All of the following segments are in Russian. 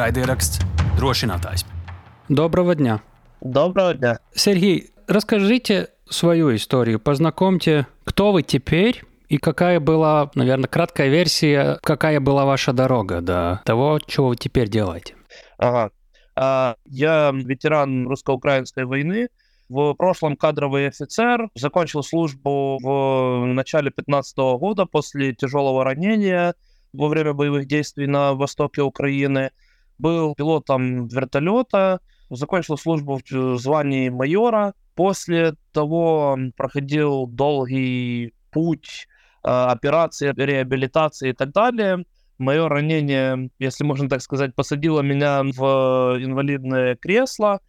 Raidieraksts drošinātājs. Доброго дня. Доброго дня. Сергей, расскажите свою историю, познакомьте, кто вы теперь и какая была, наверное, краткая версия, какая была ваша дорога до того, чего вы теперь делаете. Ага. А, Я ветеран русско-украинской войны, в прошлом кадровый офицер, закончил службу в начале 2015 года после тяжелого ранения во время боевых действий на востоке Украины. Был пилотом вертолета, закончил службу в звании майора. После того проходил долгий путь э, операции, реабилитации и так далее. Мое ранение, если можно так сказать, посадило меня в инвалидное кресло,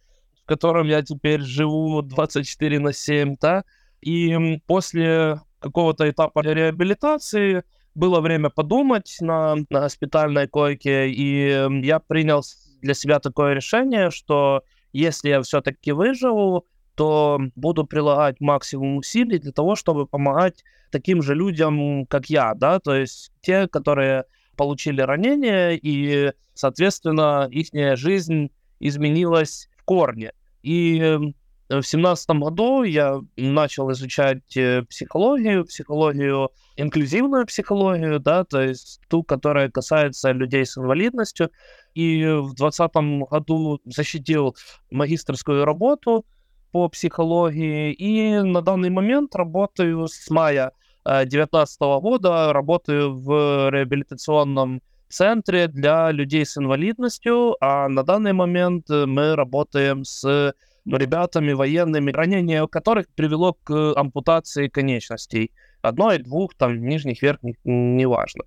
в котором я теперь живу 24 на 7, да, и после какого-то этапа реабилитации было время подумать на, на госпитальной койке, и я принял для себя такое решение, что если я все-таки выживу, то буду прилагать максимум усилий для того, чтобы помогать таким же людям, как я, да, то есть те, которые получили ранение, и, соответственно, их жизнь изменилась в корне. И в семнадцатом году я начал изучать э, психологию, психологию, инклюзивную психологию, да, то есть ту, которая касается людей с инвалидностью. И в двадцатом году защитил магистрскую работу по психологии. И на данный момент работаю с мая 2019 года, работаю в реабилитационном центре для людей с инвалидностью, а на данный момент э, мы работаем с ребятами военными, ранение которых привело к ампутации конечностей. Одной, двух, там, нижних, верхних, неважно.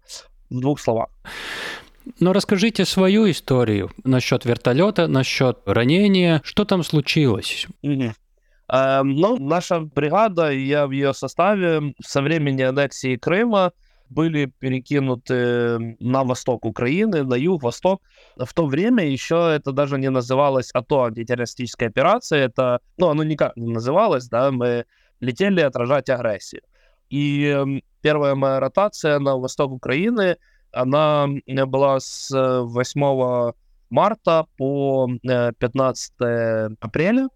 В двух словах. Но расскажите свою историю насчет вертолета, насчет ранения. Что там случилось? Угу. Э, ну, наша бригада, я в ее составе со времени аннексии Крыма были перекинуты на восток Украины, на юг, восток. В то время еще это даже не называлось АТО, антитеррористическая операция. Это, ну, оно никак не называлось, да, мы летели отражать агрессию. И первая моя ротация на восток Украины, она была с 8 марта по 15 э, апреля.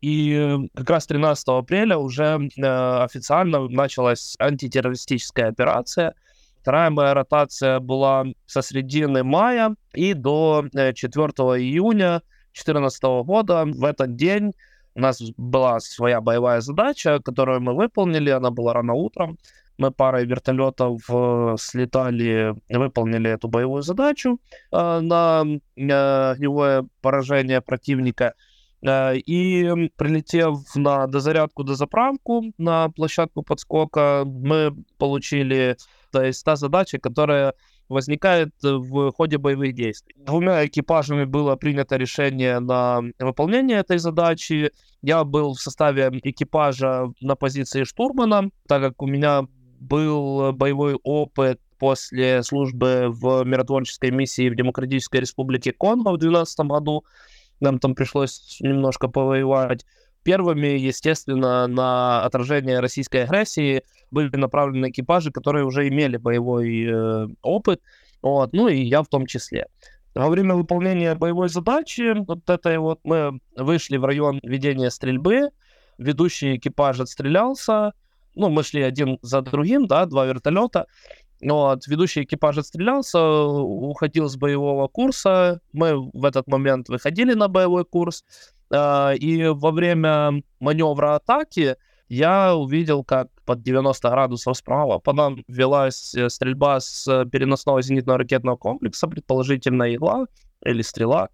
И как раз 13 апреля уже э, официально началась антитеррористическая операция. Вторая моя ротация была со средины мая и до 4 э, июня 2014 года. В этот день у нас была своя боевая задача, которую мы выполнили. Она была рано утром. Мы парой вертолетов э, слетали, выполнили эту боевую задачу э, на э, огневое поражение противника. Э, и прилетев на дозарядку, дозаправку на площадку подскока, мы получили, то есть та задача, которая возникает в ходе боевых действий. Двумя экипажами было принято решение на выполнение этой задачи. Я был в составе экипажа на позиции штурмана, так как у меня был боевой опыт после службы в миротворческой миссии в Демократической Республике Конго в 2012 году. Нам там пришлось немножко повоевать. Первыми, естественно, на отражение российской агрессии были направлены экипажи, которые уже имели боевой э, опыт, вот, ну и я в том числе. Во время выполнения боевой задачи, вот этой вот, мы вышли в район ведения стрельбы, ведущий экипаж отстрелялся, ну, мы шли один за другим, да, два вертолета, вот, ведущий экипаж отстрелялся, уходил с боевого курса. Мы в этот момент выходили на боевой курс. Э, и во время маневра атаки я увидел, как под 90 градусов справа по нам велась э, стрельба с переносного зенитного ракетного комплекса, предположительно игла или стрела.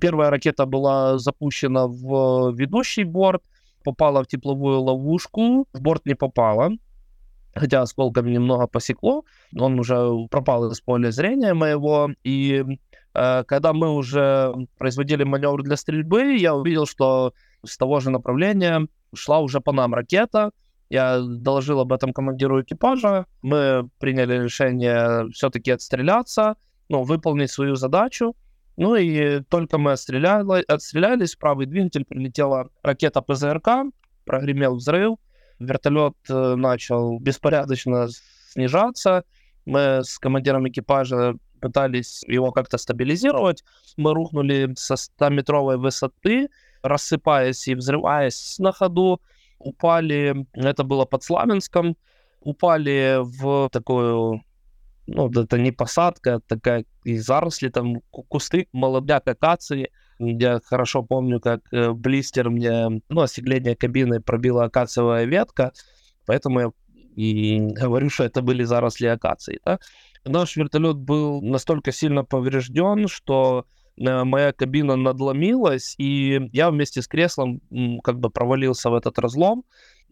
Первая ракета была запущена в ведущий борт, попала в тепловую ловушку, в борт не попала хотя осколками немного посекло, он уже пропал из поля зрения моего, и э, когда мы уже производили маневр для стрельбы, я увидел, что с того же направления шла уже по нам ракета, я доложил об этом командиру экипажа, мы приняли решение все-таки отстреляться, ну, выполнить свою задачу, ну и только мы отстреляли, отстрелялись, правый двигатель прилетела ракета ПЗРК, прогремел взрыв, вертолет э, начал беспорядочно снижаться. Мы с командиром экипажа пытались его как-то стабилизировать. Мы рухнули со 100-метровой высоты, рассыпаясь и взрываясь на ходу. Упали, это было под Славянском, упали в такую ну, это не посадка, это такая и заросли, там кусты, молодяк акации. Я хорошо помню, как э, блистер мне, ну, остекление кабины пробила акациевая ветка, поэтому я и говорю, что это были заросли акации. Да? Наш вертолет был настолько сильно поврежден, что э, моя кабина надломилась, и я вместе с креслом как бы провалился в этот разлом.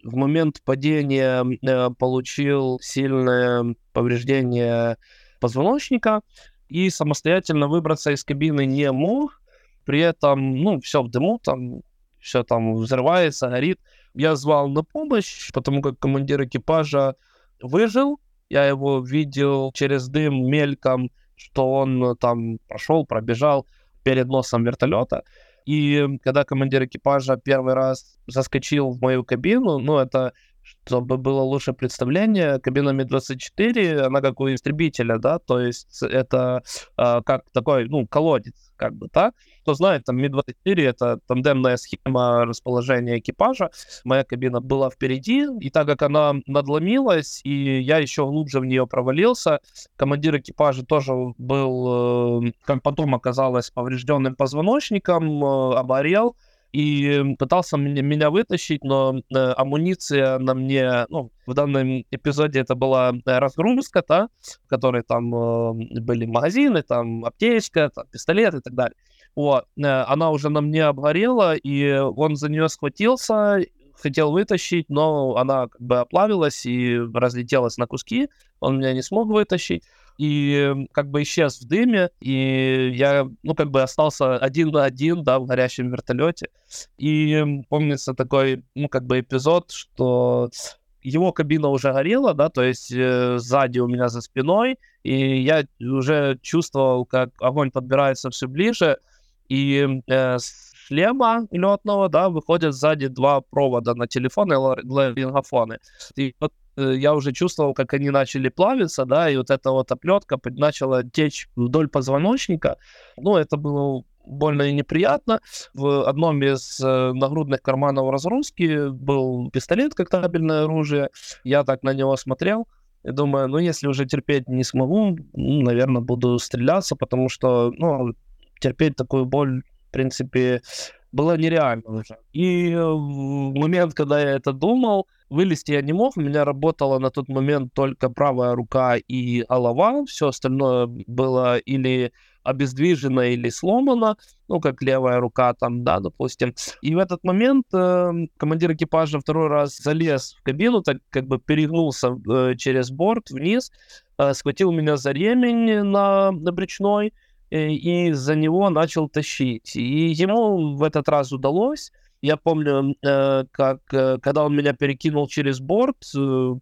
В момент падения э, получил сильное повреждение позвоночника и самостоятельно выбраться из кабины не мог. При этом, ну, все в дыму, там все там взрывается, горит. Я звал на помощь, потому как командир экипажа выжил. Я его видел через дым мельком, что он там прошел, пробежал перед носом вертолета. И когда командир экипажа первый раз заскочил в мою кабину, ну, это чтобы было лучше представление, кабина Ми-24, она как у истребителя, да, то есть это э, как такой, ну, колодец, как бы, да. Кто знает, там Ми-24 — это тандемная схема расположения экипажа. Моя кабина была впереди, и так как она надломилась, и я еще глубже в нее провалился, командир экипажа тоже был, э, как потом оказалось, поврежденным позвоночником, э, оборел, и пытался меня, вытащить, но э, амуниция на мне, ну, в данном эпизоде это была э, разгрузка, да, в которой там э, были магазины, там аптечка, там, пистолет и так далее. Вот, она уже на мне обгорела, и он за нее схватился, хотел вытащить, но она как бы оплавилась и разлетелась на куски, он меня не смог вытащить и как бы исчез в дыме, и я, ну, как бы остался один на один, да, в горящем вертолете. И помнится такой, ну, как бы эпизод, что его кабина уже горела, да, то есть э, сзади у меня за спиной, и я уже чувствовал, как огонь подбирается все ближе, и э, с шлема летного, да, выходят сзади два провода на телефон и ларингофоны. И вот я уже чувствовал, как они начали плавиться, да, и вот эта вот оплетка начала течь вдоль позвоночника. Ну, это было больно и неприятно. В одном из э, нагрудных карманов разгрузки был пистолет как табельное оружие. Я так на него смотрел и думаю, ну, если уже терпеть не смогу, ну, наверное, буду стреляться, потому что, ну, терпеть такую боль, в принципе, было нереально уже. И э, в момент, когда я это думал, вылезти я не мог. У меня работала на тот момент только правая рука и голова. Все остальное было или обездвижено или сломано, ну, как левая рука там, да, допустим. И в этот момент э, командир экипажа второй раз залез в кабину, так как бы перегнулся э, через борт вниз, э, схватил меня за ремень на, на брючной, и за него начал тащить. И ему в этот раз удалось. Я помню, э, как э, когда он меня перекинул через борт,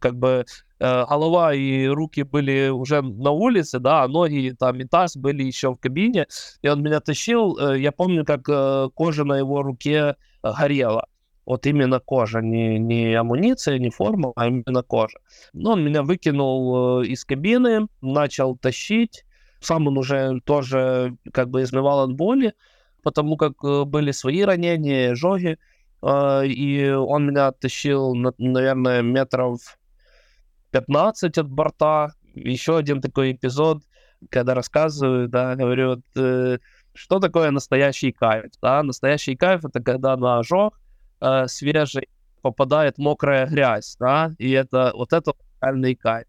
как бы голова и руки были уже на улице, да, ноги там и таз были еще в кабине, и он меня тащил. Я помню, как кожа на его руке горела. Вот именно кожа, не, не амуниция, не форма, а именно кожа. Но он меня выкинул из кабины, начал тащить сам он уже тоже как бы изнывал от боли, потому как э, были свои ранения, жоги, а, и он меня оттащил, наверное, метров 15 от борта. Еще один такой эпизод, когда рассказываю, да, говорю, э, что такое настоящий кайф, да, настоящий кайф это когда на ожог э, свежий попадает мокрая грязь, да, и это вот это реальный кайф.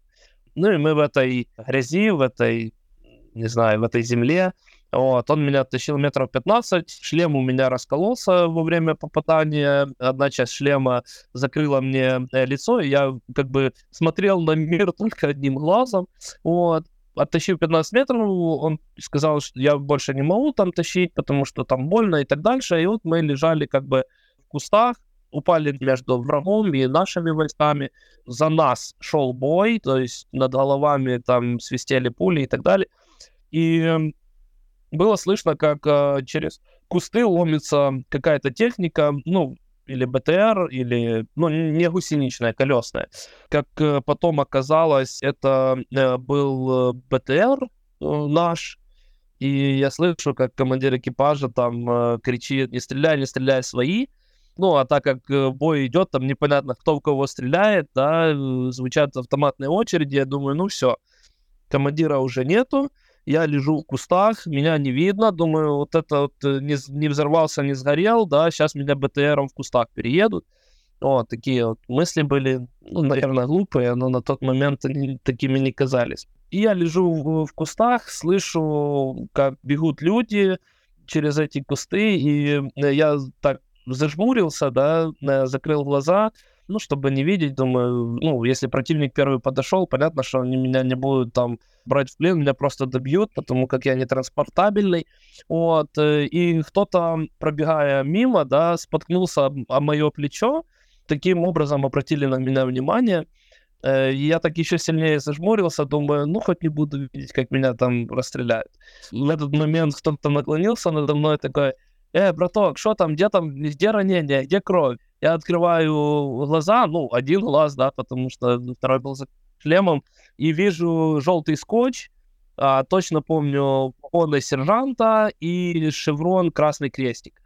Ну и мы в этой грязи, в этой не знаю, в этой земле. Вот, он меня тащил метров 15, шлем у меня раскололся во время попадания, одна часть шлема закрыла мне э, лицо, и я как бы смотрел на мир только одним глазом, вот. Оттащив 15 метров, он сказал, что я больше не могу там тащить, потому что там больно и так дальше. И вот мы лежали как бы в кустах, упали между врагом и нашими войсками. За нас шел бой, то есть над головами там свистели пули и так далее. И было слышно, как э, через кусты ломится какая-то техника, ну, или БТР, или, ну, не гусеничная, колесная. Как э, потом оказалось, это э, был БТР, э, наш, и я слышу, как командир экипажа там кричит, не стреляй, не стреляй, свои. Ну, а так как бой идет, там непонятно, кто в кого стреляет, да, звучат автоматные очереди, я думаю, ну все, командира уже нету, я лежу в кустах, меня не видно, думаю, вот это вот э, не, не взорвался, не сгорел, да, сейчас меня БТРом в кустах переедут. Вот, такие вот мысли были, ну, наверное, глупые, но на тот момент они такими не казались. И я лежу в, в кустах, слышу, как бегут люди через эти кусты, и я так зажмурился, да, закрыл глаза, ну, чтобы не видеть, думаю, ну, если противник первый подошел, понятно, что они меня не будут там брать в плен, меня просто добьют, потому как я не транспортабельный, вот, э, и кто-то, пробегая мимо, да, споткнулся о мое плечо, таким образом обратили на меня внимание, э, я так еще сильнее зажмурился, думаю, ну, хоть не буду видеть, как меня там расстреляют. В этот момент кто-то наклонился надо мной такой, э, браток, что там, где там, где ранение, где кровь? Я открываю глаза, ну, один глаз, да, потому что второй был за шлемом, и вижу желтый скотч, а, точно помню погоны сержанта и шеврон красный крестик.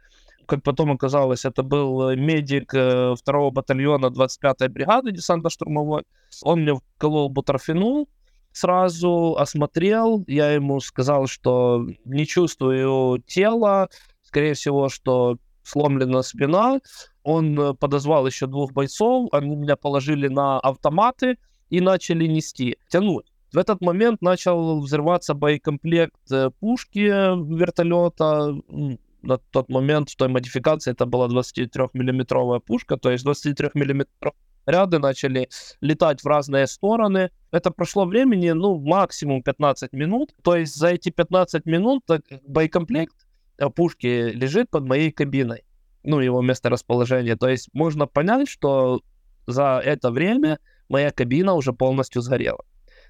Как потом оказалось, это был медик э, второго батальона 25-й бригады десантно-штурмовой. Он мне вколол бутерфенул, сразу осмотрел, я ему сказал, что не чувствую тела, скорее всего, что сломлена спина. Он э, подозвал еще двух бойцов, они меня положили на автоматы и начали нести, тянуть. В этот момент начал взрываться боекомплект э, пушки вертолета. На тот момент в той модификации это была 23-миллиметровая пушка, то есть 23-миллиметровые ряды начали летать в разные стороны. Это прошло времени, ну, максимум 15 минут. То есть за эти 15 минут боекомплект Э, пушки лежит под моей кабиной, ну, его место расположения. То есть можно понять, что за это время моя кабина уже полностью сгорела.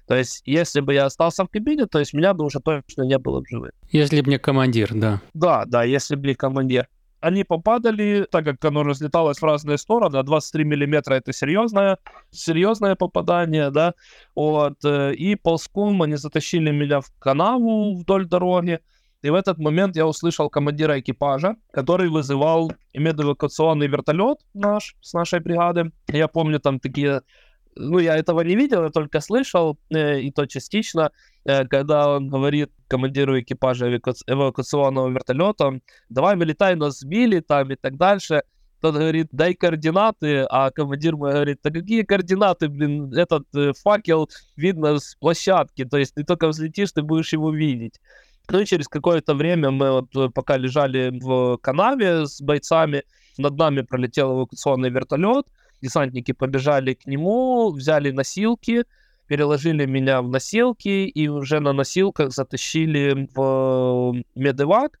То есть, если бы я остался в кабине, то есть меня бы уже точно не было в живых. Если бы не командир, да. Да, да, если бы не командир. Они попадали, так как оно разлеталось в разные стороны, а 23 миллиметра это серьезное, серьезное попадание, да, вот, э, и ползком они затащили меня в канаву вдоль дороги, и в этот момент я услышал командира экипажа, который вызывал медэвакуационный вертолет наш, с нашей бригады. Я помню там такие ну, я этого не видел, я только слышал, э, и то частично, э, когда он говорит командиру экипажа эваку... эвакуационного вертолета, давай вылетай, нас сбили там и так дальше. Тот говорит, дай координаты, а командир мой говорит, да какие координаты, блин, этот э, факел видно с площадки, то есть ты только взлетишь, ты будешь его видеть. Ну и через какое-то время мы вот э, пока лежали в канаве с бойцами, над нами пролетел эвакуационный вертолет, десантники побежали к нему, взяли носилки, переложили меня в носилки и уже на носилках затащили в медевак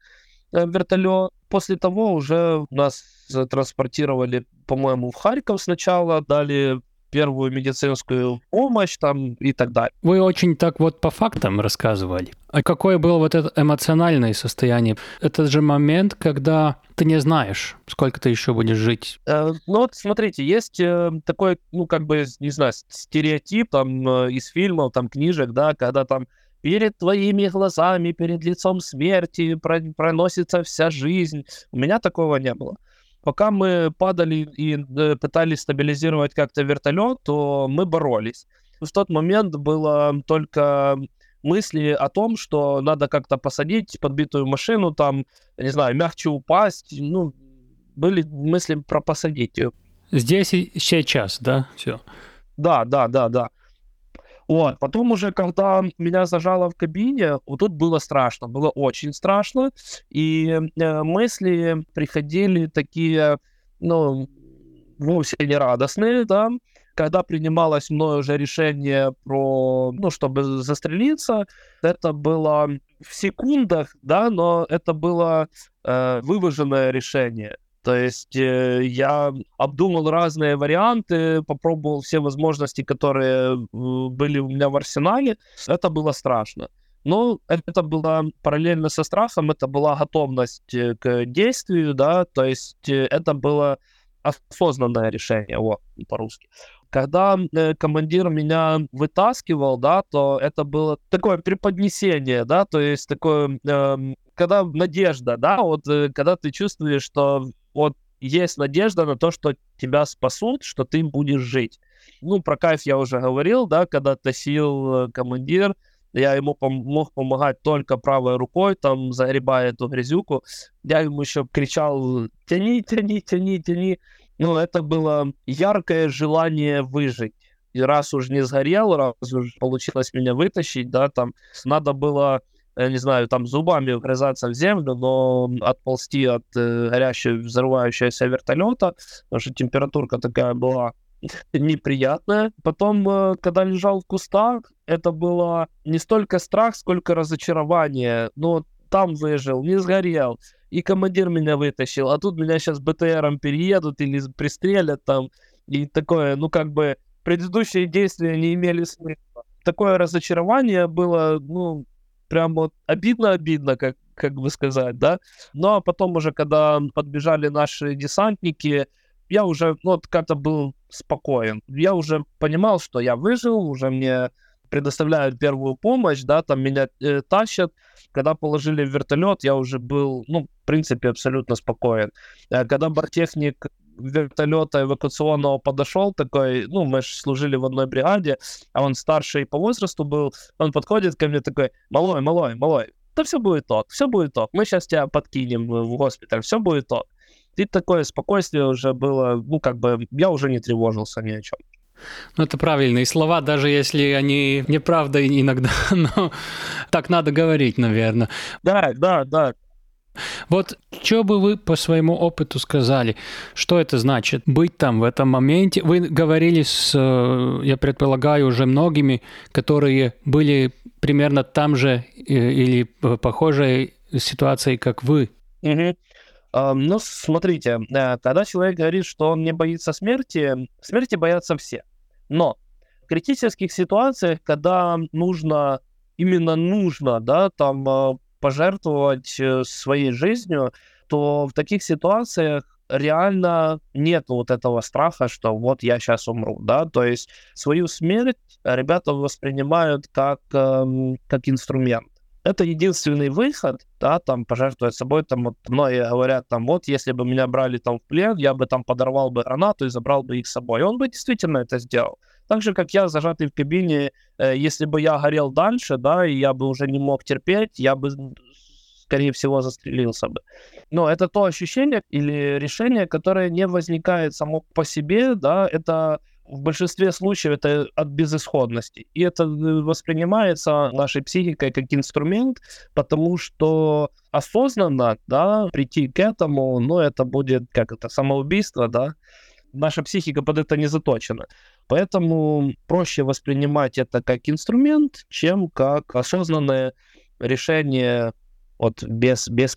э, вертолет. После того уже нас транспортировали, по-моему, в Харьков сначала, дали первую медицинскую помощь там и так далее. Вы очень так вот по фактам рассказывали. А какое было вот это эмоциональное состояние? Это же момент, когда ты не знаешь, сколько ты еще будешь жить. Э, ну вот смотрите, есть э, такой, ну как бы, не знаю, стереотип там э, из фильмов, там книжек, да, когда там перед твоими глазами, перед лицом смерти проносится вся жизнь. У меня такого не было. Пока мы падали и э, пытались стабилизировать как-то вертолет, то мы боролись. В тот момент было только мысли о том, что надо как-то посадить подбитую машину, там, не знаю, мягче упасть. Ну, были мысли про посадить ее. Здесь и сейчас, да? Все. Да, да, да, да. Вот. Потом уже, когда меня зажало в кабине, вот тут было страшно, было очень страшно. И э, мысли приходили такие, ну, вовсе не радостные, да, когда принималось мною уже решение про, ну, чтобы застрелиться, это было в секундах, да, но это было э, вываженное решение. То есть э, я обдумал разные варианты, попробовал все возможности, которые э, были у меня в арсенале. Это было страшно. Но это было параллельно со страхом, это была готовность э, к действию, да, то есть э, это было осознанное решение, вот, по-русски. Когда э, командир меня вытаскивал, да, то это было такое преподнесение, да, то есть такое, э, когда надежда, да, вот э, когда ты чувствуешь, что вот есть надежда на то, что тебя спасут, что ты будешь жить. Ну, про кайф я уже говорил, да, когда тащил э, командир, я ему пом- мог помогать только правой рукой, там, загребая эту грязюку. Я ему еще кричал, тяни, тяни, тяни, тяни. Ну, это было яркое желание выжить. И раз уж не сгорел, раз уж получилось меня вытащить, да, там, надо было не знаю, там зубами вгрызаться в землю, но отползти от э, горящего, взрывающегося вертолета, потому что температурка такая была неприятная. Потом, э, когда лежал в кустах, это было не столько страх, сколько разочарование. Ну, там выжил, не сгорел. И командир меня вытащил. А тут меня сейчас БТРом переедут или пристрелят там. И такое, ну, как бы, предыдущие действия не имели смысла. Такое разочарование было, ну, прям вот обидно-обидно, как, как бы сказать, да. Ну, а потом уже, когда подбежали наши десантники, я уже, ну, вот как-то был спокоен. Я уже понимал, что я выжил, уже мне предоставляют первую помощь, да, там меня э, тащат. Когда положили в вертолет, я уже был, ну, в принципе, абсолютно спокоен. Э, когда бортехник вертолета эвакуационного подошел такой, ну, мы же служили в одной бригаде, а он старший по возрасту был, он подходит ко мне такой, малой, малой, малой, да все будет тот, все будет тот, мы сейчас тебя подкинем в госпиталь, все будет тот. И такое спокойствие уже было, ну, как бы, я уже не тревожился ни о чем. Ну, это правильные слова, даже если они неправда иногда, но так надо говорить, наверное. Да, да, да. Вот что бы вы по своему опыту сказали, что это значит быть там в этом моменте? Вы говорили с, э, я предполагаю, уже многими, которые были примерно там же э, или похожей ситуацией, как вы. Угу. Ну, смотрите, э, когда человек говорит, что он не боится смерти, смерти боятся все. Но в критических ситуациях, когда нужно, именно нужно, да, там пожертвовать э, своей жизнью, то в таких ситуациях реально нет вот этого страха, что вот я сейчас умру, да, то есть свою смерть ребята воспринимают как, эм, как инструмент. Это единственный выход, да, там пожертвовать собой, там вот многие говорят, там вот если бы меня брали там в плен, я бы там подорвал бы гранату и забрал бы их с собой. И он бы действительно это сделал. Так же, как я, зажатый в кабине, э, если бы я горел дальше, да, и я бы уже не мог терпеть, я бы, скорее всего, застрелился бы. Но это то ощущение или решение, которое не возникает само по себе, да, это в большинстве случаев это от безысходности. И это э, воспринимается нашей психикой как инструмент, потому что осознанно, да, прийти к этому, ну, это будет, как это, самоубийство, да, наша психика под это не заточена. Поэтому проще воспринимать это как инструмент, чем как осознанное решение вот без, без...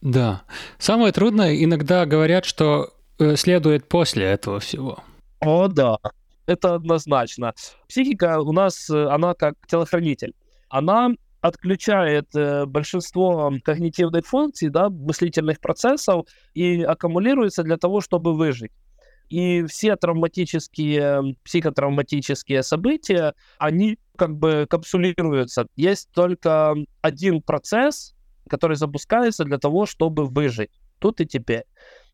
Да. Самое трудное, иногда говорят, что э, следует после этого всего. О, да. Это однозначно. Психика у нас, э, она как телохранитель. Она отключает э, большинство когнитивных функций, да, мыслительных процессов и аккумулируется для того, чтобы выжить. И все травматические, психотравматические события, они как бы капсулируются. Есть только один процесс, который запускается для того, чтобы выжить тут и теперь.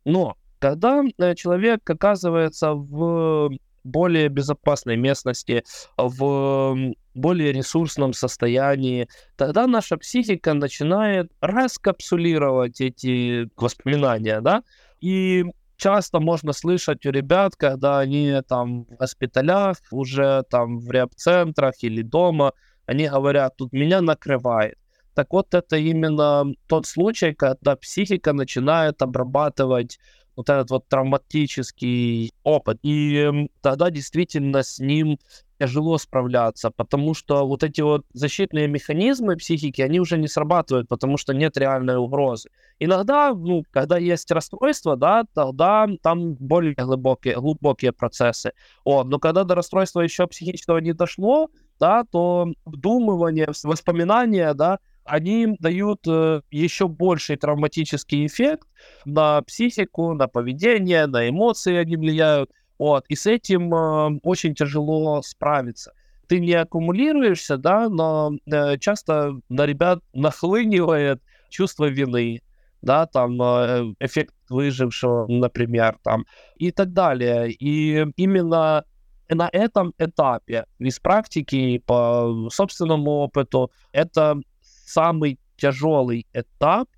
Но когда э, человек оказывается в более безопасной местности, в более ресурсном состоянии, тогда наша психика начинает раскапсулировать эти воспоминания, да, и часто можно слышать у ребят, когда они там в госпиталях, уже там в реаб-центрах или дома, они говорят, тут меня накрывает. Так вот, это именно тот случай, когда психика начинает обрабатывать вот этот вот травматический опыт. И тогда действительно с ним тяжело справляться, потому что вот эти вот защитные механизмы психики, они уже не срабатывают, потому что нет реальной угрозы. Иногда, ну, когда есть расстройство, да, тогда там более глубокие, глубокие процессы. О, но когда до расстройства еще психического не дошло, да, то обдумывание, воспоминания, да, они дают э, еще больший травматический эффект на психику, на поведение, на эмоции они влияют. Вот, и с этим э, очень тяжело справиться. Ты не аккумулируешься, да, но э, часто на ребят нахлынивает чувство вины, да, там э, эффект выжившего, например, там, и так далее. И именно на этом этапе из практики по собственному опыту это самый тяжелый этап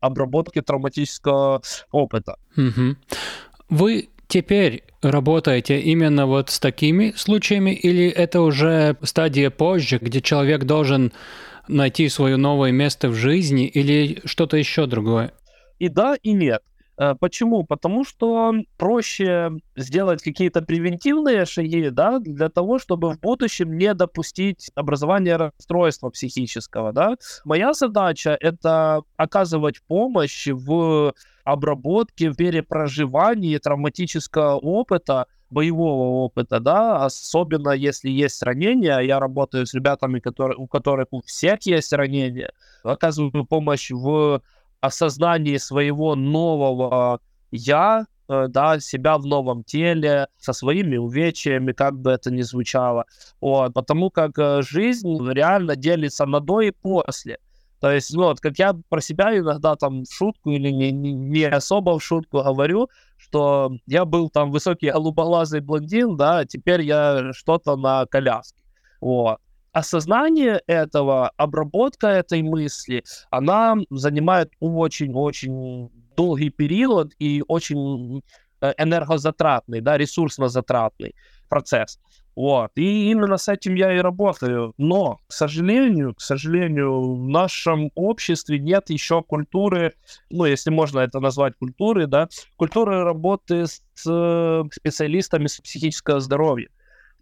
обработки травматического опыта. Угу. Вы теперь работаете именно вот с такими случаями, или это уже стадия позже, где человек должен найти свое новое место в жизни, или что-то еще другое? И да, и нет. Э, почему? Потому что проще сделать какие-то превентивные шаги, да, для того, чтобы в будущем не допустить образования расстройства психического, да. Моя задача — это оказывать помощь в обработке, в перепроживании травматического опыта, боевого опыта, да, особенно если есть ранения. Я работаю с ребятами, которые, у которых у всех есть ранения. Оказываю помощь в осознании своего нового я, э, да, себя в новом теле, со своими увечьями, как бы это ни звучало. Вот, потому как э, жизнь реально делится на до и после. То есть, ну, вот, как я про себя иногда там в шутку или не, не, особо в шутку говорю, что я был там высокий голубоглазый блондин, да, теперь я что-то на коляске. Вот осознание этого, обработка этой мысли, она занимает очень-очень долгий период и очень э, энергозатратный, да, ресурсно-затратный процесс. Вот. И именно с этим я и работаю. Но, к сожалению, к сожалению, в нашем обществе нет еще культуры, ну, если можно это назвать культурой, да, культуры работы с э, специалистами с психического здоровья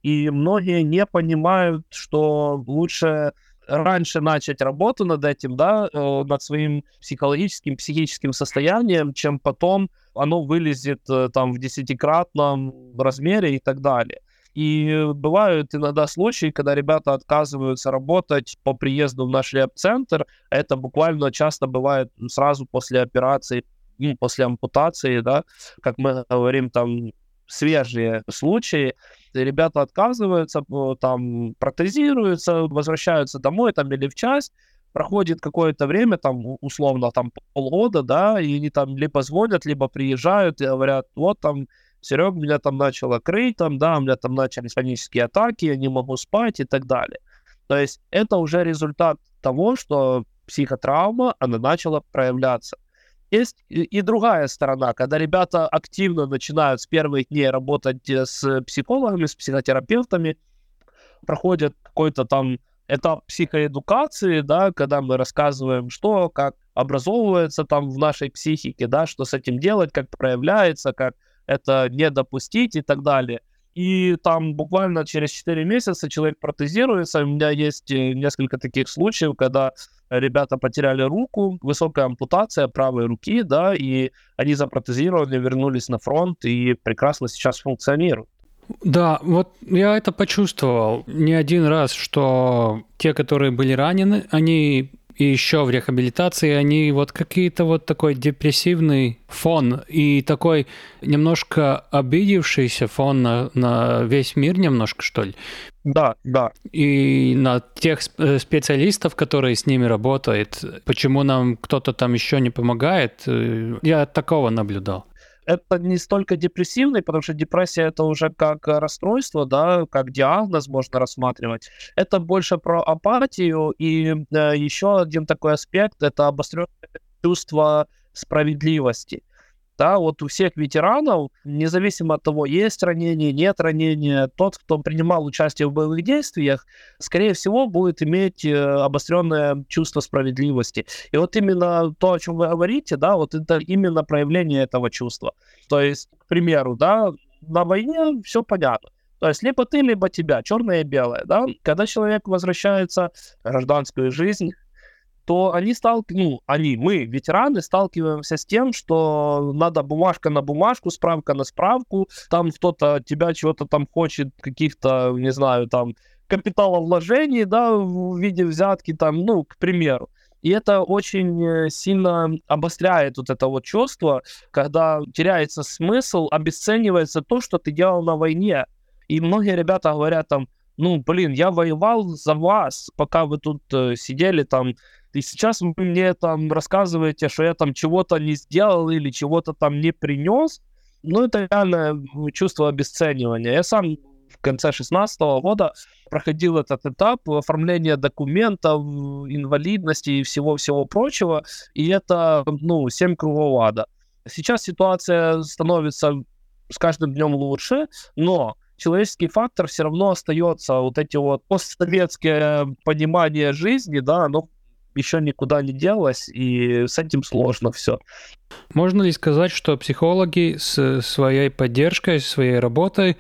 и многие не понимают, что лучше раньше начать работу над этим, да, э, над своим психологическим, психическим состоянием, чем потом оно вылезет э, там в десятикратном размере и так далее. И бывают иногда случаи, когда ребята отказываются работать по приезду в наш леп-центр. Это буквально часто бывает сразу после операции, после ампутации, да, как мы говорим, там свежие случаи, ребята отказываются, там протезируются, возвращаются домой там или в часть, проходит какое-то время, там, условно, там, полгода, да, и они там либо звонят, либо приезжают и говорят, вот там, Серег, меня там начало крыть, там, да, у меня там начались панические атаки, я не могу спать и так далее. То есть это уже результат того, что психотравма, она начала проявляться. Есть и другая сторона, когда ребята активно начинают с первых дней работать э, с психологами, с психотерапевтами, проходят какой-то там этап психоэдукации, да, когда мы рассказываем, что, как образовывается там в нашей психике, да, что с этим делать, как проявляется, как это не допустить и так далее. И там буквально через 4 месяца человек протезируется. У меня есть э, несколько таких случаев, когда ребята потеряли руку, высокая ампутация правой руки, да, и они запротезировали, вернулись на фронт и прекрасно сейчас функционируют. Да, вот я это почувствовал не один раз, что те, которые были ранены, они и еще в реабилитации они вот какие-то вот такой депрессивный фон и такой немножко обидевшийся фон на, на весь мир немножко, что ли. Да, да. И на тех э, специалистов, которые с ними работают, почему нам кто-то там еще не помогает, э, я такого наблюдал это не столько депрессивный, потому что депрессия это уже как расстройство, да, как диагноз можно рассматривать. Это больше про апатию и э, еще один такой аспект это обостренное чувство справедливости да, вот у всех ветеранов, независимо от того, есть ранение, нет ранения, тот, кто принимал участие в боевых действиях, скорее всего, будет иметь э, обостренное чувство справедливости. И вот именно то, о чем вы говорите, да, вот это именно проявление этого чувства. То есть, к примеру, да, на войне все понятно. То есть либо ты, либо тебя, черное и белое, да. Когда человек возвращается в гражданскую жизнь, то они сталкиваются, ну, они, мы, ветераны, сталкиваемся с тем, что надо бумажка на бумажку, справка на справку, там кто-то тебя чего-то там хочет, каких-то, не знаю, там, капиталовложений, да, в виде взятки, там, ну, к примеру. И это очень э, сильно обостряет вот это вот чувство, когда теряется смысл, обесценивается то, что ты делал на войне. И многие ребята говорят там, ну, блин, я воевал за вас, пока вы тут э, сидели там, и сейчас вы мне там рассказываете, что я там чего-то не сделал или чего-то там не принес. Ну, это реально чувство обесценивания. Я сам в конце 16 года проходил этот этап оформления документов, инвалидности и всего-всего прочего, и это, ну, 7 кругов ада. Сейчас ситуация становится с каждым днем лучше, но человеческий фактор все равно остается. Вот эти вот постсоветские понимания жизни, да, оно еще никуда не делось, и с этим сложно все. Можно ли сказать, что психологи с своей поддержкой, своей работой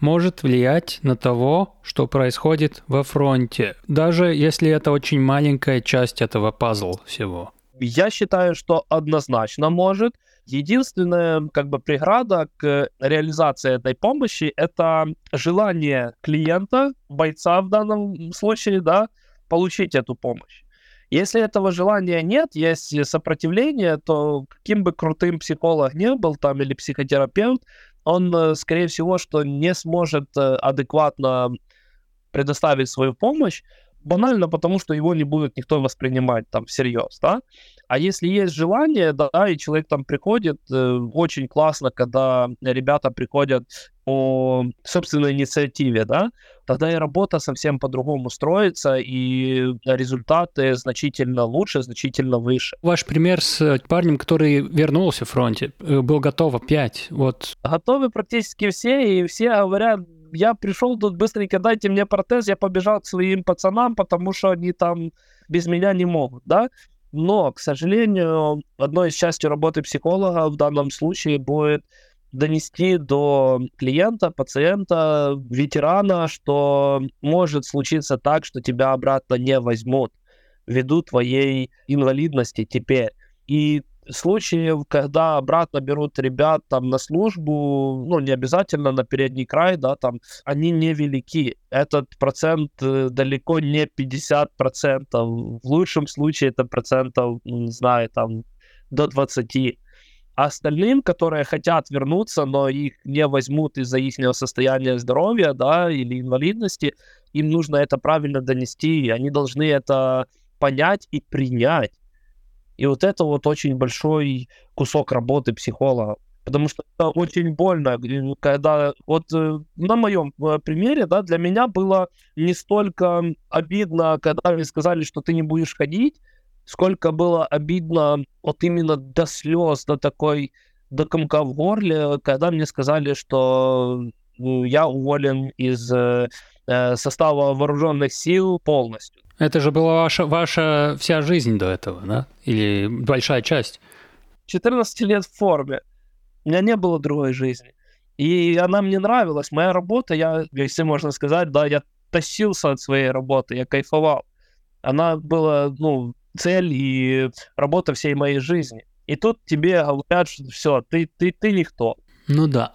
может влиять на того, что происходит во фронте, даже если это очень маленькая часть этого пазла всего? Я считаю, что однозначно может. Единственная как бы преграда к реализации этой помощи — это желание клиента, бойца в данном случае, да, получить эту помощь. Если этого желания нет, есть сопротивление, то каким бы крутым психолог не был там или психотерапевт, он, э, скорее всего, что не сможет э, адекватно предоставить свою помощь, банально потому, что его не будет никто воспринимать там всерьез, да. А если есть желание, да, и человек там приходит, э, очень классно, когда ребята приходят по собственной инициативе, да, тогда и работа совсем по-другому строится, и результаты значительно лучше, значительно выше. Ваш пример с парнем, который вернулся в фронте, э, был готов опять, вот. Готовы практически все, и все говорят, я пришел тут быстренько, дайте мне протез, я побежал к своим пацанам, потому что они там без меня не могут, да. Но, к сожалению, одной из части работы психолога в данном случае будет донести до клиента, пациента, ветерана, что может случиться так, что тебя обратно не возьмут ввиду твоей инвалидности теперь. И случаев, когда обратно берут ребят там на службу, ну, не обязательно на передний край, да, там, они невелики. Этот процент э, далеко не 50%. В лучшем случае это процентов, не знаю, там, до 20. А остальным, которые хотят вернуться, но их не возьмут из-за их состояния здоровья, да, или инвалидности, им нужно это правильно донести, они должны это понять и принять. И вот это вот очень большой кусок работы психолога. Потому что это очень больно, когда вот э, на моем э, примере, да, для меня было не столько обидно, когда мне сказали, что ты не будешь ходить, сколько было обидно вот именно до слез, до такой, до комка в горле, когда мне сказали, что я уволен из э, состава вооруженных сил полностью. Это же была ваша, ваша вся жизнь до этого, да? Или большая часть? 14 лет в форме. У меня не было другой жизни. И она мне нравилась. Моя работа, я, если можно сказать, да, я тащился от своей работы, я кайфовал. Она была, ну, цель и работа всей моей жизни. И тут тебе говорят, что все, ты, ты, ты никто. Ну да.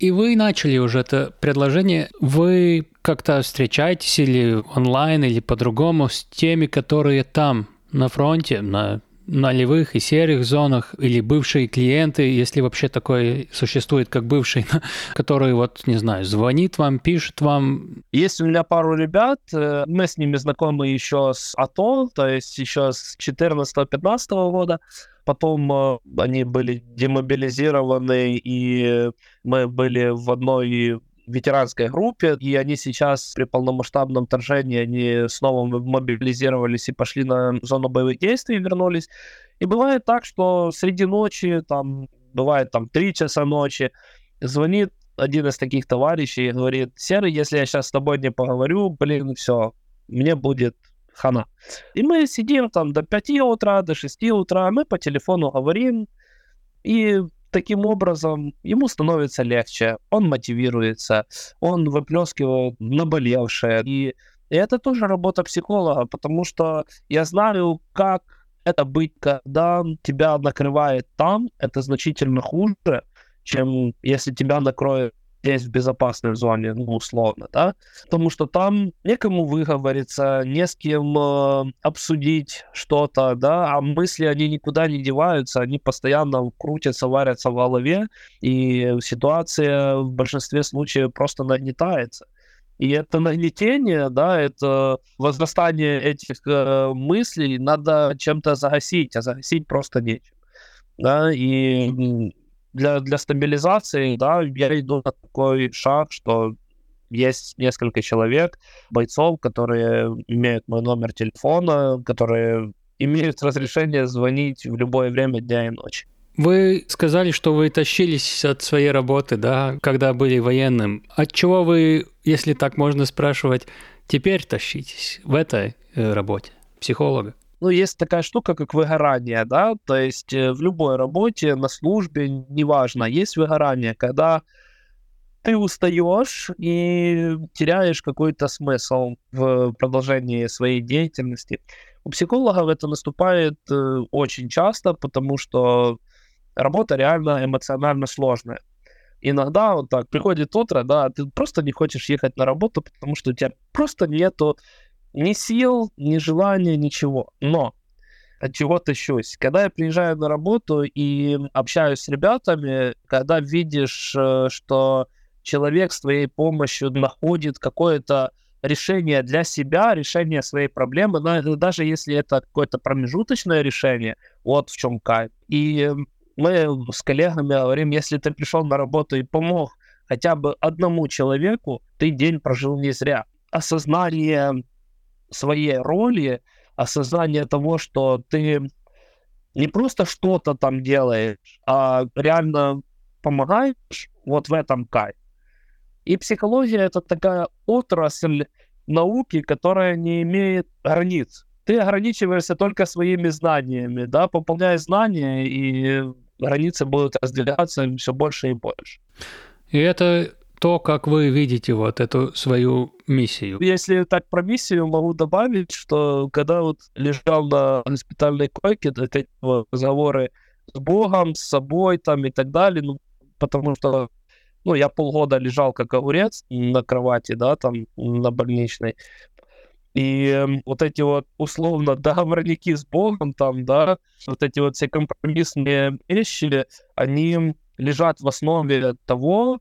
И вы начали уже это предложение. Вы как-то встречаетесь или онлайн, или по-другому с теми, которые там на фронте, на нулевых и серых зонах, или бывшие клиенты, если вообще такое существует, как бывший, который вот, не знаю, звонит вам, пишет вам. Есть у меня пару ребят, э, мы с ними знакомы еще с АТО, то есть еще с 14-15 года, потом э, они были демобилизированы, и мы были в одной ветеранской группе, и они сейчас при полномасштабном вторжении, они снова мобилизировались и пошли на зону боевых действий, вернулись. И бывает так, что среди ночи, там, бывает там 3 часа ночи, звонит один из таких товарищей и говорит, Серый, если я сейчас с тобой не поговорю, блин, все, мне будет хана. И мы сидим там до 5 утра, до 6 утра, мы по телефону говорим, и таким образом ему становится легче, он мотивируется, он выплескивает наболевшее. И, это тоже работа психолога, потому что я знаю, как это быть, когда тебя накрывает там, это значительно хуже, чем если тебя накроет здесь в безопасной зоне, ну, условно, да, потому что там некому выговориться, не с кем э, обсудить что-то, да, а мысли, они никуда не деваются, они постоянно крутятся, варятся в голове, и ситуация в большинстве случаев просто нагнетается. И это нагнетение, да, это возрастание этих э, мыслей надо чем-то загасить, а загасить просто нечем. Да, и для, для стабилизации, да, я иду на такой шаг, что есть несколько человек, бойцов, которые имеют мой номер телефона, которые имеют разрешение звонить в любое время дня и ночи. Вы сказали, что вы тащились от своей работы, да, когда были военным. От чего вы, если так можно спрашивать, теперь тащитесь в этой э, работе психолога? Ну, есть такая штука, как выгорание, да, то есть э, в любой работе, на службе, неважно, есть выгорание, когда ты устаешь и теряешь какой-то смысл в продолжении своей деятельности. У психологов это наступает э, очень часто, потому что работа реально эмоционально сложная. Иногда вот так приходит утро, да, ты просто не хочешь ехать на работу, потому что у тебя просто нету ни сил, ни желания, ничего. Но от чего тащусь. Когда я приезжаю на работу и общаюсь с ребятами, когда видишь, э, что человек с твоей помощью находит какое-то решение для себя, решение своей проблемы, даже если это какое-то промежуточное решение, вот в чем кайф. И мы с коллегами говорим, если ты пришел на работу и помог хотя бы одному человеку, ты день прожил не зря. Осознание своей роли, осознание того, что ты не просто что-то там делаешь, а реально помогаешь, вот в этом кайф. И психология — это такая отрасль науки, которая не имеет границ. Ты ограничиваешься только своими знаниями, да, пополняя знания, и границы будут разделяться все больше и больше. И это то, как вы видите вот эту свою миссию. Если так про миссию, могу добавить, что когда вот лежал на госпитальной койке, эти вот разговоры с Богом, с собой там и так далее, ну, потому что ну, я полгода лежал как огурец на кровати, да, там, на больничной. И э, вот эти вот условно договорники с Богом там, да, вот эти вот все компромиссные вещи, они лежат в основе того,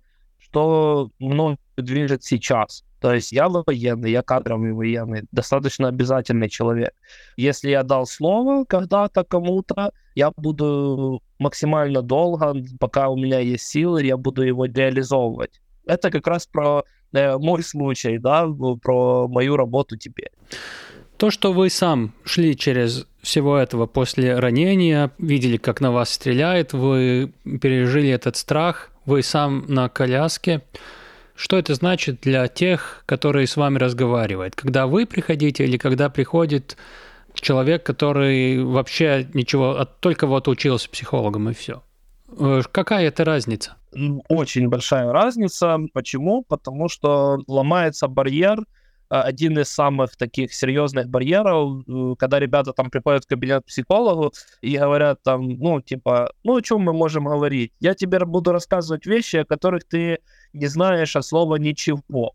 что мной движет сейчас. То есть я военный, я кадровый военный, достаточно обязательный человек. Если я дал слово когда-то кому-то, я буду максимально долго, пока у меня есть силы, я буду его реализовывать. Это как раз про э, мой случай, да, про мою работу теперь. То, что вы сам шли через всего этого после ранения, видели, как на вас стреляет, вы пережили этот страх, вы сам на коляске. Что это значит для тех, которые с вами разговаривают? Когда вы приходите или когда приходит человек, который вообще ничего, а только вот учился психологом и все? Э, какая это разница? Очень большая разница. Почему? Потому что ломается барьер – один из самых таких серьезных барьеров, э, когда ребята там приходят в кабинет психологу и говорят там, ну, типа, ну, о чем мы можем говорить? Я тебе буду рассказывать вещи, о которых ты не знаешь от слова ничего.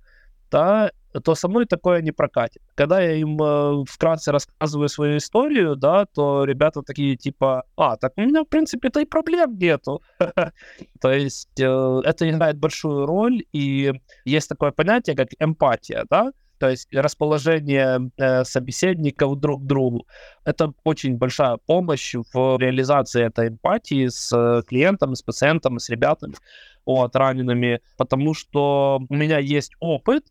Да, то со мной такое не прокатит. Когда я им э, вкратце рассказываю свою историю, да, то ребята такие типа, а, так у меня, в принципе-то и проблем нету. То есть э, это играет большую роль, и есть такое понятие, как эмпатия, да, то есть расположение э, собеседников друг к другу. Это очень большая помощь в реализации этой эмпатии с э, клиентом, с пациентом, с ребятами, вот, ранеными, потому что у меня есть опыт,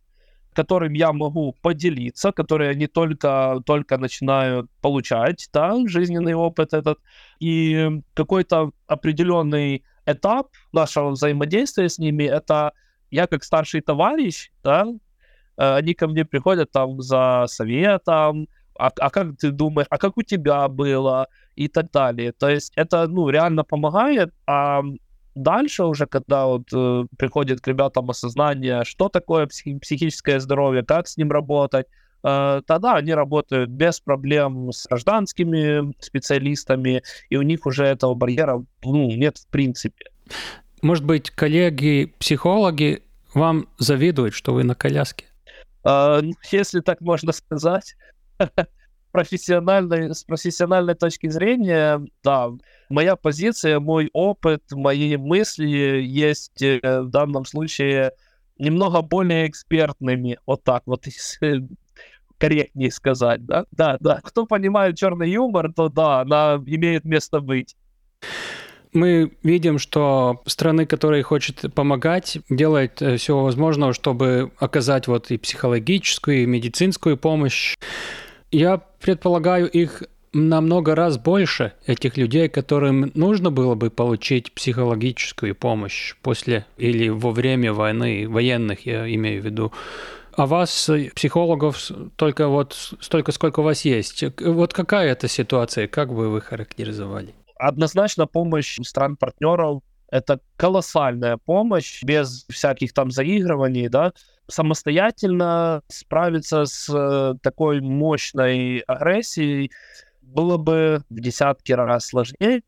которым я могу поделиться, который они только, только начинают получать, да, жизненный опыт этот, и какой-то определенный этап нашего взаимодействия с ними, это я как старший товарищ, да, они ко мне приходят там за советом, а, а как ты думаешь, а как у тебя было и так далее. То есть это, ну, реально помогает, а дальше уже, когда вот э, приходит к ребятам осознание, что такое психи- психическое здоровье, как с ним работать, э, тогда они работают без проблем с гражданскими специалистами, и у них уже этого барьера ну, нет в принципе. Может быть, коллеги-психологи вам завидуют, что вы на коляске? А, ну, если так можно сказать. профессиональной, с профессиональной точки зрения, да, моя позиция, мой опыт, мои мысли есть э, в данном случае немного более экспертными, вот так вот, корректнее сказать, да? Да, да. Кто понимает черный юмор, то да, она имеет место быть. Мы видим, что страны, которые хотят помогать, делают э, все возможное, чтобы оказать вот и психологическую, и медицинскую помощь. Я предполагаю, их намного раз больше этих людей, которым нужно было бы получить психологическую помощь после или во время войны, военных, я имею в виду. А вас, психологов, только вот столько, сколько у вас есть. Вот какая это ситуация, как бы вы характеризовали? Однозначно помощь стран-партнеров это колоссальная помощь, без всяких там заигрываний, да, самостоятельно справиться с э, такой мощной агрессией было бы в десятки раз сложнее.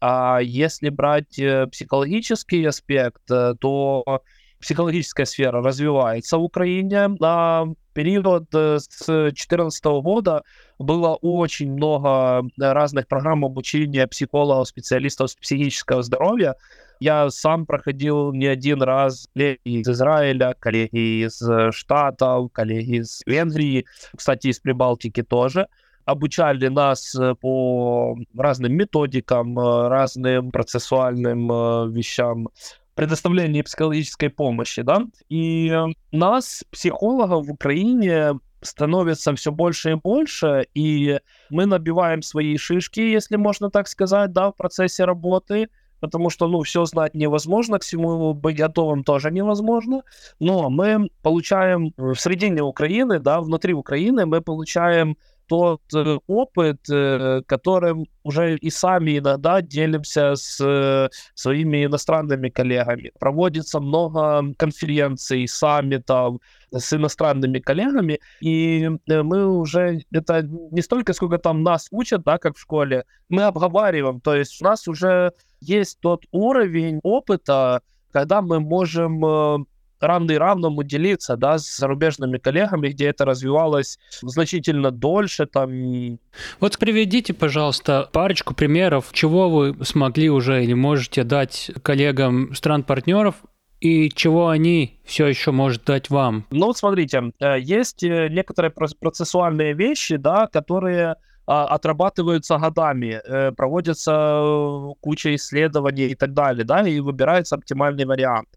А если брать э, психологический аспект, э, то психологическая сфера развивается в Украине. На период с 2014 года было очень много разных программ обучения психологов, специалистов психического здоровья. Я сам проходил не один раз коллеги из Израиля, коллеги из Штатов, коллеги из Венгрии, кстати, из Прибалтики тоже обучали нас по разным методикам, разным процессуальным э, вещам предоставлении психологической помощи, да, и нас, психологов в Украине, становится все больше и больше, и мы набиваем свои шишки, если можно так сказать, да, в процессе работы, потому что, ну, все знать невозможно, к всему быть готовым тоже невозможно, но мы получаем в середине Украины, да, внутри Украины мы получаем тот э, опыт, э, которым уже и сами иногда делимся с э, своими иностранными коллегами. Проводится много конференций, саммитов с иностранными коллегами, и мы уже, это не столько, сколько там нас учат, да, как в школе, мы обговариваем, то есть у нас уже есть тот уровень опыта, когда мы можем равный равному делиться, да, с зарубежными коллегами, где это развивалось значительно дольше, там. Вот приведите, пожалуйста, парочку примеров, чего вы смогли уже или можете дать коллегам стран-партнеров, и чего они все еще может дать вам? Ну, вот смотрите, э, есть э, некоторые процессуальные вещи, да, которые а, отрабатываются годами, э, проводятся куча исследований и так далее, да, и выбирается оптимальный вариант.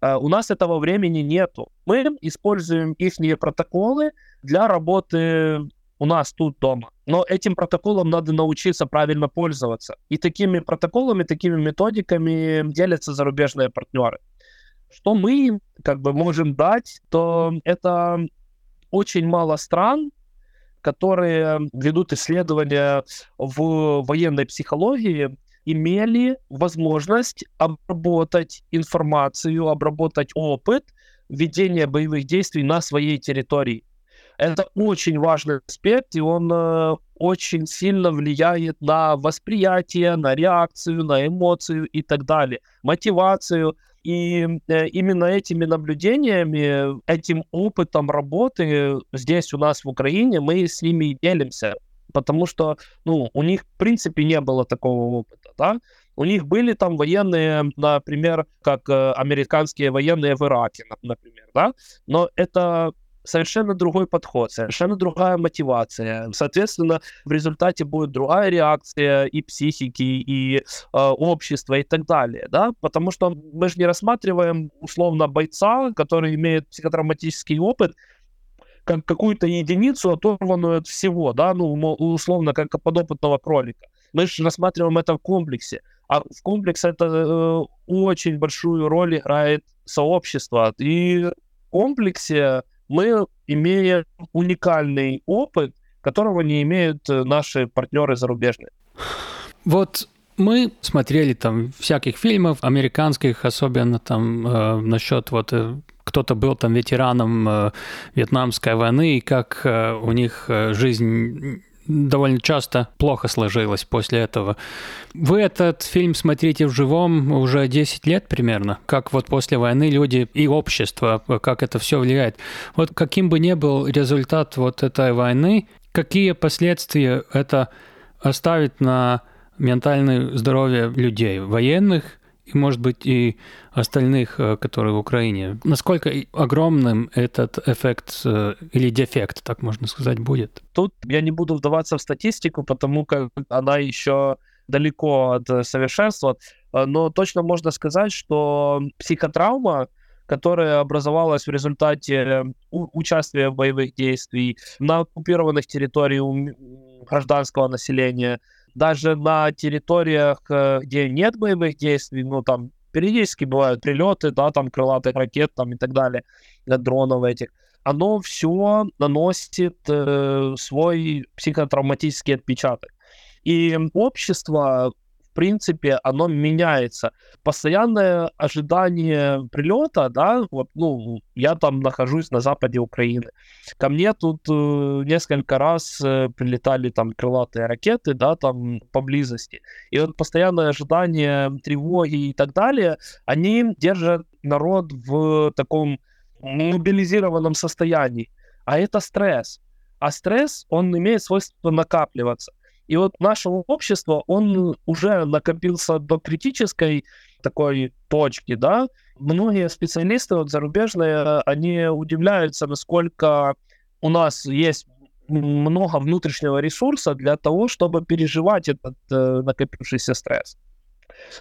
Э, у нас этого времени нету. Мы используем их протоколы для работы у нас тут дома. Но этим протоколом надо научиться правильно пользоваться. И такими протоколами, такими методиками делятся зарубежные партнеры. Что мы им как бы можем дать, то это очень мало стран, которые ведут исследования в военной психологии, имели возможность обработать информацию, обработать опыт ведения боевых действий на своей территории. Это очень важный аспект, и он э, очень сильно влияет на восприятие, на реакцию, на эмоцию и так далее, мотивацию. И э, именно этими наблюдениями, этим опытом работы здесь у нас в Украине мы с ними делимся потому что, ну, у них, в принципе, не было такого опыта, да. У них были там военные, например, как э, американские военные в Ираке, например, да, но это совершенно другой подход, совершенно другая мотивация. Соответственно, в результате будет другая реакция и психики, и э, общества, и так далее, да, потому что мы же не рассматриваем условно бойца, который имеет психотравматический опыт, как какую-то единицу, оторванную от всего, да, ну, условно, как подопытного кролика. Мы же рассматриваем это в комплексе. А в комплексе это э, очень большую роль играет сообщество. И в комплексе мы имеем уникальный опыт, которого не имеют э, наши партнеры зарубежные. Вот мы смотрели там всяких фильмов, американских, особенно там э, насчет вот э, кто-то был там ветераном э, Вьетнамской войны, и как э, у них э, жизнь довольно часто плохо сложилось после этого. Вы этот фильм смотрите в живом уже 10 лет примерно, как вот после войны люди и общество, как это все влияет. Вот каким бы ни был результат вот этой войны, какие последствия это оставит на ментальное здоровье людей, военных и, может быть, и остальных, э, которые в Украине. Насколько огромным этот эффект э, или дефект, так можно сказать, будет? Тут я не буду вдаваться в статистику, потому как она еще далеко от э, совершенства, но точно можно сказать, что психотравма, которая образовалась в результате участия в боевых действий на оккупированных территориях гражданского населения, даже на территориях, э, где нет боевых действий, ну, там, периодически бывают прилеты, да, там, крылатых ракет, там, и так далее, э, дронов этих, оно все наносит э, свой психотравматический отпечаток. И общество принципе, оно меняется. Постоянное ожидание прилета, да, вот, ну, я там нахожусь на западе Украины. Ко мне тут э, несколько раз э, прилетали там крылатые ракеты, да, там поблизости. И вот постоянное ожидание тревоги и так далее, они держат народ в таком мобилизированном состоянии. А это стресс. А стресс, он имеет свойство накапливаться. И вот наше общество, он уже накопился до критической такой точки, да. Многие специалисты вот, зарубежные, они удивляются, насколько у нас есть много внутреннего ресурса для того, чтобы переживать этот э, накопившийся стресс.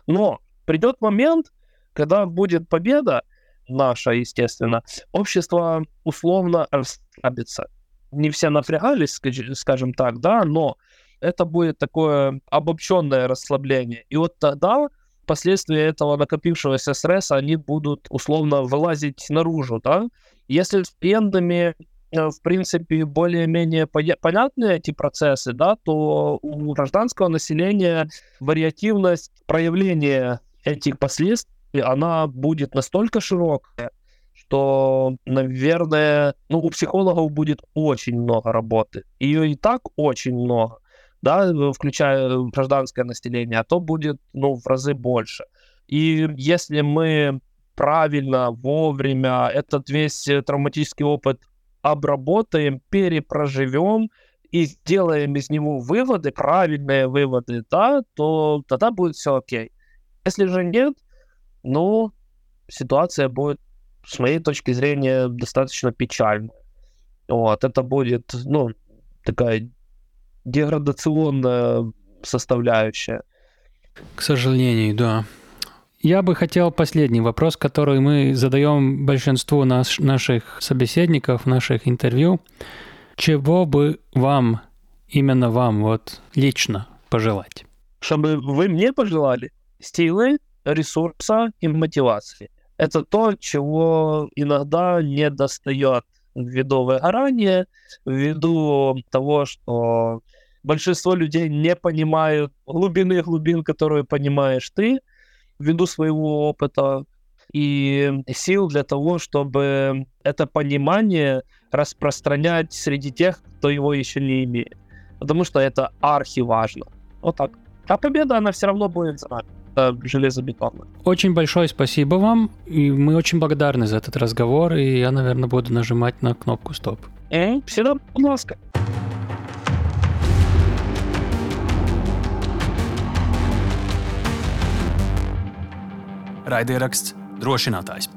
Но придет момент, когда будет победа наша, естественно, общество условно расслабится. Не все напрягались, скажем так, да, но это будет такое обобщенное расслабление. И вот тогда последствия этого накопившегося стресса, они будут условно вылазить наружу, да. Если с клиентами э, в принципе, более-менее понятны эти процессы, да, то у гражданского населения вариативность проявления этих последствий, она будет настолько широкая, что, наверное, ну, у психологов будет очень много работы. Ее и так очень много да, включая гражданское население, а то будет, ну, в разы больше. И если мы правильно, вовремя этот весь э, травматический опыт обработаем, перепроживем и сделаем из него выводы, правильные выводы, да, то тогда будет все окей. Если же нет, ну, ситуация будет, с моей точки зрения, достаточно печальная. Вот, это будет, ну, такая деградационная составляющая. К сожалению, да. Я бы хотел последний вопрос, который мы задаем большинству наш, наших собеседников, наших интервью. Чего бы вам, именно вам, вот лично пожелать? Чтобы вы мне пожелали силы, ресурса и мотивации. Это то, чего иногда не достает ввиду выгорания, ввиду того, что большинство людей не понимают глубины глубин, которые понимаешь ты, ввиду своего опыта и сил для того, чтобы это понимание распространять среди тех, кто его еще не имеет. Потому что это архи важно. Вот так. А победа, она все равно будет за нами. Это железобетонно. Очень большое спасибо вам. И мы очень благодарны за этот разговор. И я, наверное, буду нажимать на кнопку стоп. Э, всегда, будь Raidieraksts drošinātājs.